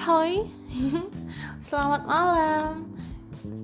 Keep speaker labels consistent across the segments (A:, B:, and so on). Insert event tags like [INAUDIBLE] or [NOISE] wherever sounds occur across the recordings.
A: Hai [LAUGHS] Selamat malam.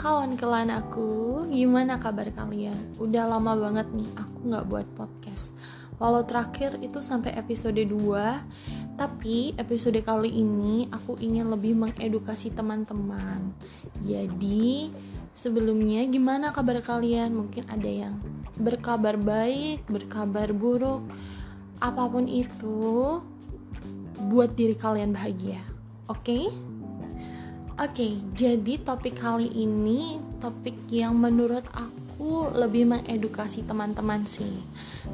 A: Kawan kelan aku Gimana kabar kalian? Udah lama banget nih aku gak buat podcast. Walau terakhir itu sampai episode 2 Tapi episode kali ini aku ingin lebih mengedukasi teman-teman. Jadi sebelumnya gimana kabar kalian? Mungkin ada yang berkabar baik, berkabar buruk Apa pun itu buat diri kalian bahagia Oke? Okay? Oke, okay, jadi topik kali ini topik yang menurut aku lebih mengedukasi teman-teman sih.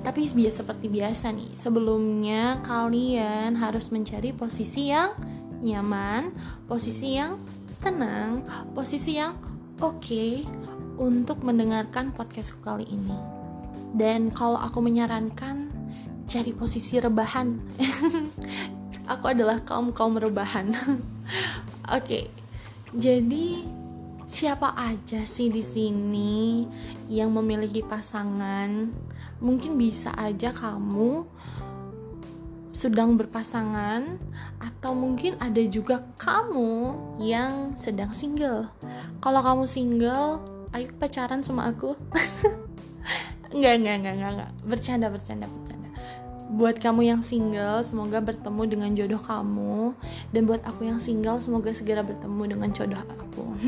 A: Tapi biasa seperti biasa nih, sebelumnya kalian harus mencari posisi yang nyaman, posisi yang tenang, posisi yang oke okay untuk mendengarkan podcastku kali ini. Dan kalau aku menyarankan cari posisi rebahan [LAUGHS] aku adalah kaum kaum rebahan. [LAUGHS] Oke, jadi siapa aja sih di sini yang memiliki pasangan? Mungkin bisa aja kamu sedang berpasangan atau mungkin ada juga kamu yang sedang single. Kalau kamu single, ayo pacaran sama aku. [LAUGHS] enggak, enggak, enggak, enggak, enggak. Bercanda, bercanda buat kamu yang single semoga bertemu dengan jodoh kamu. Dan buat aku yang single semoga segera bertemu dengan jodoh aku. [COUGHS]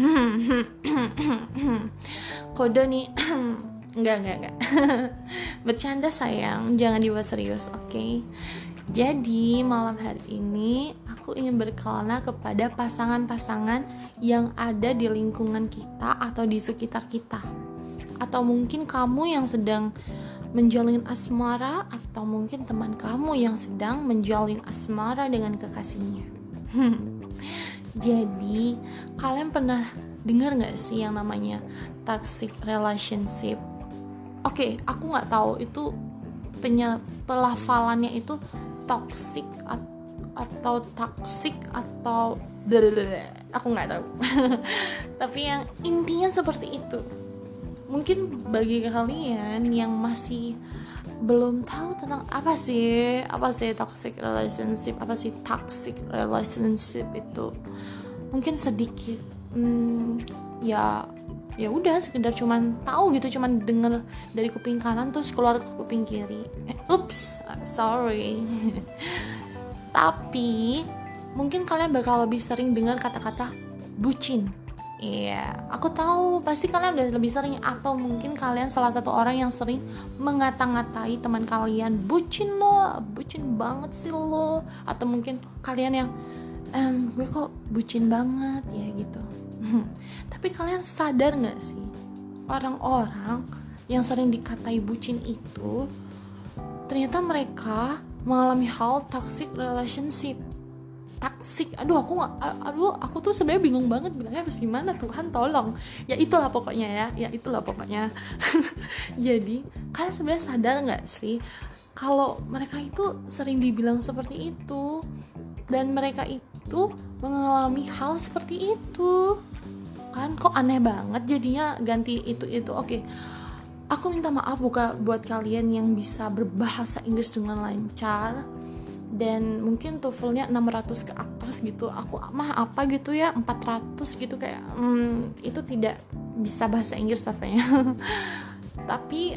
A: Kode nih. [COUGHS] Enggak enggak enggak. [LAUGHS] Bercanda sayang. Jangan dibuat serius oke? Okay? jadi malam hari ini aku ingin berkelana kepada pasangan-pasangan yang ada di lingkungan kita atau di sekitar kita. Atau mungkin kamu yang sedang menjalin asmara atau mungkin teman kamu yang sedang menjalin asmara dengan kekasihnya. [LAUGHS] Jadi, kalian pernah dengar nggak sih yang namanya toxic relationship? Oke, okay, aku nggak tahu itu penye pelafalannya itu toxic atau toxic atau aku nggak tahu. [LAUGHS] Tapi yang intinya seperti itu mungkin bagi kalian yang masih belum tahu tentang apa sih apa sih toxic relationship apa sih toxic relationship itu mungkin sedikit hmm, ya ya udah sekedar cuman tahu gitu cuman denger dari kuping kanan terus keluar ke kuping kiri. Eh, ups sorry. [LAUGHS] Tapi mungkin kalian bakal lebih sering dengar kata-kata bucin Iya, aku tahu pasti kalian udah lebih sering atau mungkin kalian salah satu orang yang sering mengata-ngatai teman kalian. Bucin lo, bucin banget sih lo, atau mungkin kalian yang ehm, gue kok bucin banget ya gitu. [LAUGHS] Tapi kalian sadar nggak sih orang-orang yang sering dikatai bucin itu ternyata mereka mengalami hal toxic relationship taksik aduh aku nggak aduh aku tuh sebenarnya bingung banget bilangnya harus gimana Tuhan tolong. Ya itulah pokoknya ya ya itulah pokoknya. [LAUGHS] Jadi kalian sebenarnya sadar nggak sih kalau mereka itu sering dibilang seperti itu dan mereka itu mengalami hal seperti itu? Kan kok aneh banget jadinya ganti itu itu. Oke aku minta maaf buka buat kalian yang bisa berbahasa Inggris dengan lancar dan mungkin TOEFL-nya 600 ke atas gitu. Aku mah apa gitu ya? 400 gitu kayak hmm, itu tidak bisa bahasa Inggris rasanya. [LAUGHS] Tapi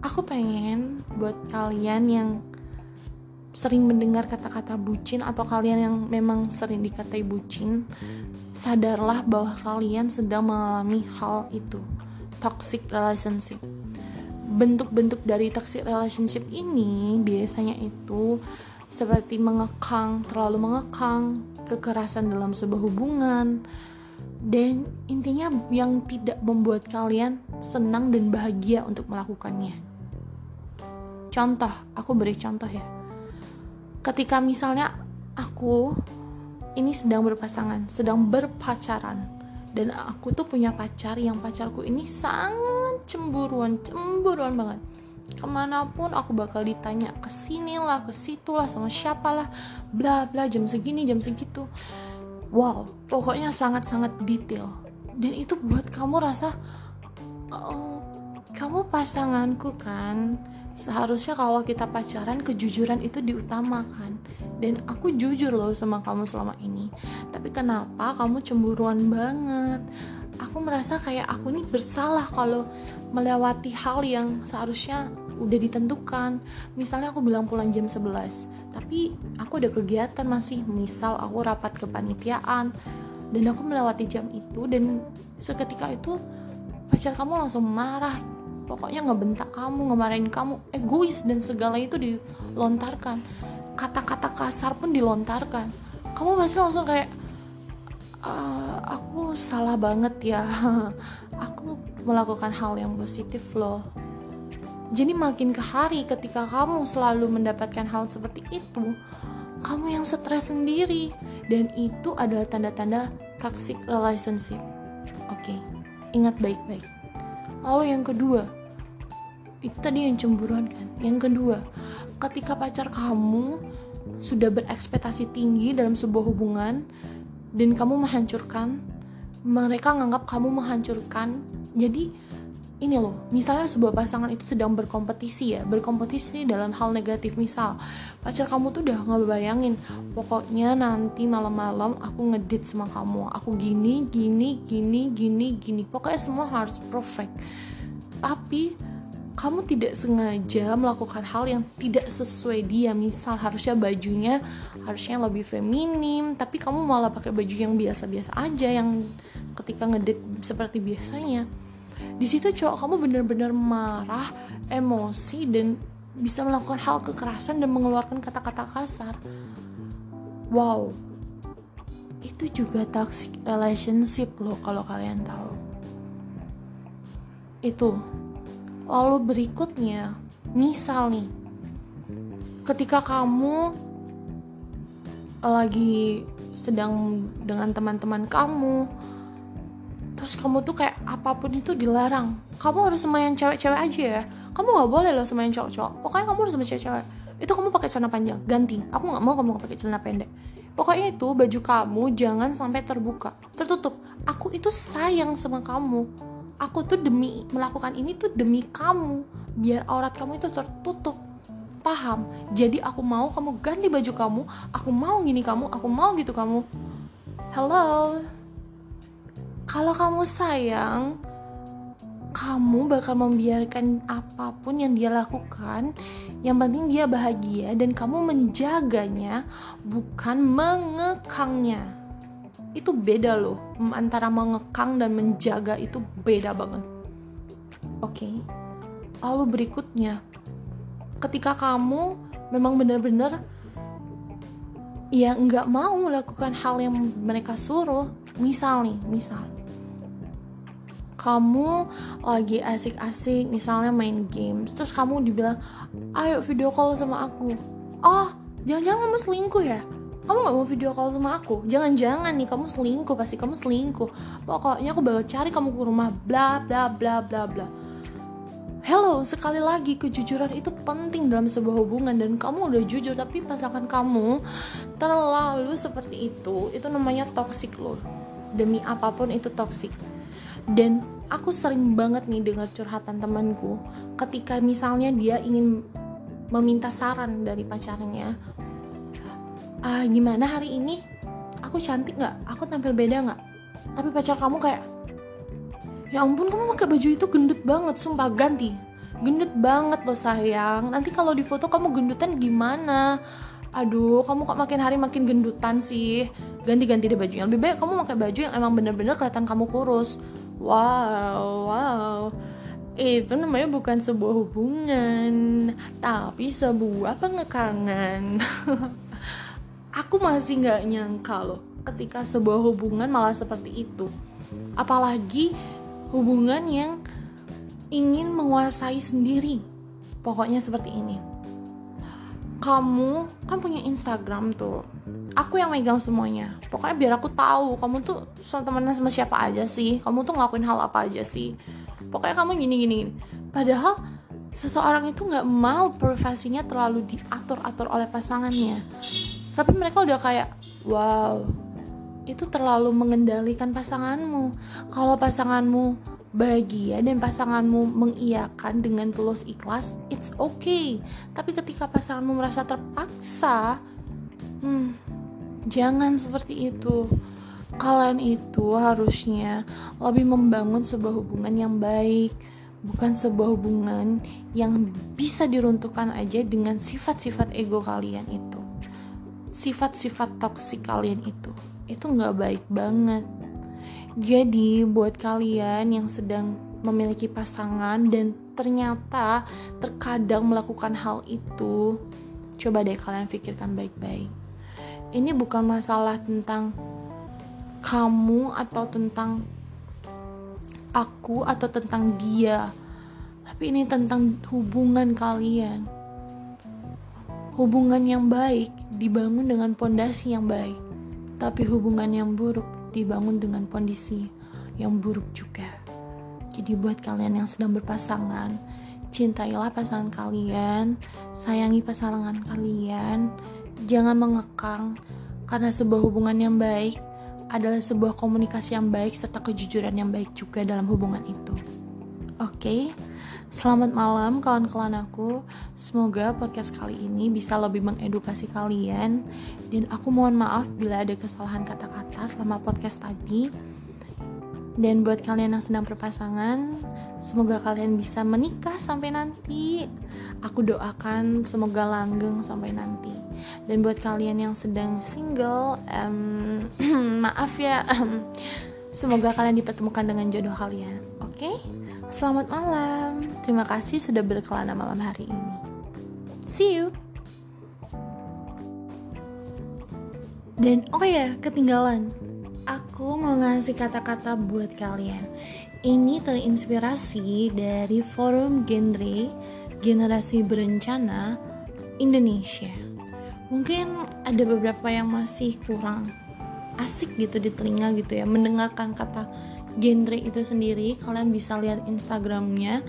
A: aku pengen buat kalian yang sering mendengar kata-kata bucin atau kalian yang memang sering dikatai bucin sadarlah bahwa kalian sedang mengalami hal itu toxic relationship. Bentuk-bentuk dari toxic relationship ini biasanya itu seperti mengekang, terlalu mengekang, kekerasan dalam sebuah hubungan, dan intinya yang tidak membuat kalian senang dan bahagia untuk melakukannya. Contoh, aku beri contoh ya. Ketika misalnya aku ini sedang berpasangan, sedang berpacaran, dan aku tuh punya pacar yang pacarku ini sangat cemburuan, cemburuan banget ke mana pun aku bakal ditanya ke sini lah ke situ lah sama siapa lah bla bla jam segini jam segitu. Wow pokoknya sangat sangat detail. Dan itu buat kamu rasa oh, kamu pasanganku kan? Seharusnya kalau kita pacaran kejujuran itu diutamakan. Dan aku jujur loh sama kamu selama ini. Tapi kenapa kamu cemburuan banget aku merasa kayak aku ini bersalah kalau melewati hal yang seharusnya udah ditentukan. Misalnya aku bilang pulang jam 11 tapi aku ada kegiatan masih. Misal aku rapat kepanitiaan dan aku melewati jam itu dan seketika itu pacar kamu langsung marah. Pokoknya ngebentak kamu ngemarahin kamu egois dan segala itu dilontarkan. Kata-kata kasar pun dilontarkan. Kamu pasti langsung kayak aku salah banget ya. [LAUGHS] Aku melakukan hal yang positif loh. Jadi makin ke hari ketika kamu selalu mendapatkan hal seperti itu kamu yang stres sendiri. Dan itu adalah tanda-tanda toxic relationship. Oke okay, ingat baik-baik. Lalu yang kedua itu tadi yang cemburuan kan? Yang kedua ketika pacar kamu sudah berekspektasi tinggi dalam sebuah hubungan dan kamu menghancurkan mereka menganggap kamu menghancurkan. Jadi ini loh, misalnya sebuah pasangan itu sedang berkompetisi ya, berkompetisi dalam hal negatif. Misal, pacar kamu tuh udah nggak bayangin, pokoknya nanti malam-malam aku ngedit sama kamu, aku gini, gini, gini, gini, gini, pokoknya semua harus perfect. Tapi kamu tidak sengaja melakukan hal yang tidak sesuai dia. Misal harusnya bajunya harusnya lebih feminim tapi kamu malah pakai baju yang biasa-biasa aja yang ketika ngedit seperti biasanya. Di situ cowok kamu benar-benar marah emosi dan bisa melakukan hal kekerasan dan mengeluarkan kata-kata kasar. Wow. Itu juga toxic relationship loh kalau kalian tahu. Itu Lalu berikutnya, misal nih, ketika kamu lagi sedang dengan teman-teman kamu, terus kamu tuh kayak apa pun itu dilarang. Kamu harus sama yang cewek-cewek aja ya. Kamu nggak boleh loh sama yang cowok-cowok. Pokoknya kamu harus sama cewek-cewek. Itu kamu pakai celana panjang, ganti. Aku nggak mau kamu pakai celana pendek. Pokoknya itu baju kamu jangan sampai terbuka, tertutup. Aku itu sayang sama kamu aku tuh demi melakukan ini tuh demi kamu. Biar aurat kamu itu tertutup. Paham? Jadi aku mau kamu ganti baju kamu aku mau gini kamu aku mau gitu kamu. Hello? Kalau kamu sayang kamu bakal membiarkan apa pun yang dia lakukan. Yang penting dia bahagia dan kamu menjaganya bukan mengekangnya itu beda loh. Antara mengekang dan menjaga itu beda banget. Oke. Okay? lalu berikutnya. Ketika kamu memang benar-benar ya nggak mau melakukan hal yang mereka suruh misal nih misal. Kamu lagi asik-asik misalnya main games terus kamu dibilang ayo video call sama aku. Oh jangan-jangan kamu selingkuh ya kamu gak mau video call sama aku jangan-jangan nih kamu selingkuh pasti kamu selingkuh pokoknya aku bakal cari kamu ke rumah bla bla bla bla bla Hello, sekali lagi kejujuran itu penting dalam sebuah hubungan dan kamu udah jujur tapi pasangan kamu terlalu seperti itu, itu namanya toxic loh. Demi apa pun itu toxic. Dan aku sering banget nih dengar curhatan temanku ketika misalnya dia ingin meminta saran dari pacarnya ah gimana hari ini? Aku cantik nggak? Aku tampil beda nggak? Tapi pacar kamu kayak ya ampun kamu pakai baju itu gendut banget sumpah ganti. Gendut banget loh sayang. Nanti kalau di foto kamu gendutan gimana? Aduh kamu kok makin hari makin gendutan sih? Ganti-ganti deh bajunya. Lebih baik kamu pakai baju yang emang bener-bener kelihatan kamu kurus. Wow wow. Itu namanya bukan sebuah hubungan tapi sebuah pengekangan [LAUGHS] aku masih nggak nyangka loh ketika sebuah hubungan malah seperti itu. Apalagi hubungan yang ingin menguasai sendiri. Pokoknya seperti ini. Kamu kan punya Instagram tuh. Aku yang megang semuanya. Pokoknya biar aku tahu kamu tuh soal temenan sama siapa aja sih? Kamu tuh ngelakuin hal apa aja sih? Pokoknya kamu gini gini, gini. padahal seseorang itu nggak mau profesinya terlalu diatur atur oleh pasangannya tapi mereka udah kayak wow itu terlalu mengendalikan pasanganmu. Kalau pasanganmu bahagia dan pasanganmu mengiyakan dengan tulus ikhlas it's okay. Tapi ketika pasanganmu merasa terpaksa hmm, jangan seperti itu. Kalian itu harusnya lebih membangun sebuah hubungan yang baik bukan sebuah hubungan yang bisa diruntuhkan aja dengan sifat-sifat ego kalian itu sifat-sifat toksik kalian itu itu nggak baik banget. Jadi buat kalian yang sedang memiliki pasangan dan ternyata terkadang melakukan hal itu coba deh kalian pikirkan baik-baik. Ini bukan masalah tentang kamu atau tentang aku atau tentang dia tapi ini tentang hubungan kalian. Hubungan yang baik dibangun dengan pondasi yang baik tapi hubungan yang buruk dibangun dengan kondisi yang buruk juga jadi buat kalian yang sedang berpasangan cintailah pasangan kalian sayangi pasangan kalian jangan mengekang karena sebuah hubungan yang baik adalah sebuah komunikasi yang baik serta kejujuran yang baik juga dalam hubungan itu. Oke, okay? Selamat malam kawan-kawan aku. Semoga podcast kali ini bisa lebih mengedukasi kalian dan aku mohon maaf bila ada kesalahan kata-kata selama podcast tadi. Dan buat kalian yang sedang berpasangan, semoga kalian bisa menikah sampai nanti. Aku doakan semoga langgeng sampai nanti. Dan buat kalian yang sedang single, um, [CLEARS THROAT] maaf ya, [CLEARS THROAT] semoga kalian dipertemukan dengan jodoh kalian. Oke, okay? selamat malam. Terima kasih sudah berkelana malam hari ini. See you. Dan oh ya, ketinggalan aku mau ngasih kata-kata buat kalian. Ini terinspirasi dari forum genre generasi berencana Indonesia. Mungkin ada beberapa yang masih kurang asik gitu di telinga gitu ya mendengarkan kata genre itu sendiri. Kalian bisa lihat Instagramnya.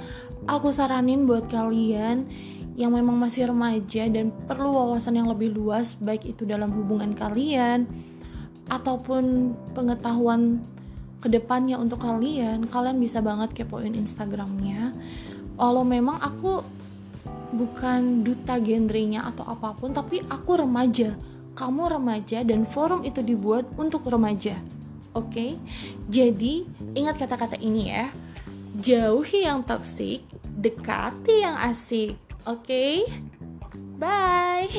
A: Aku saranin buat kalian yang memang masih remaja dan perlu wawasan yang lebih luas baik itu dalam hubungan kalian ataupun pengetahuan ke depannya untuk kalian kalian bisa banget kepoin instagramnya walau memang aku bukan duta genrenya atau apa pun tapi aku remaja kamu remaja dan forum itu dibuat untuk remaja oke okay? jadi ingat kata-kata ini ya jauhi yang toksik dekati yang asik oke okay? bye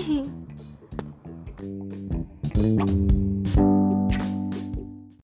A: [LAUGHS]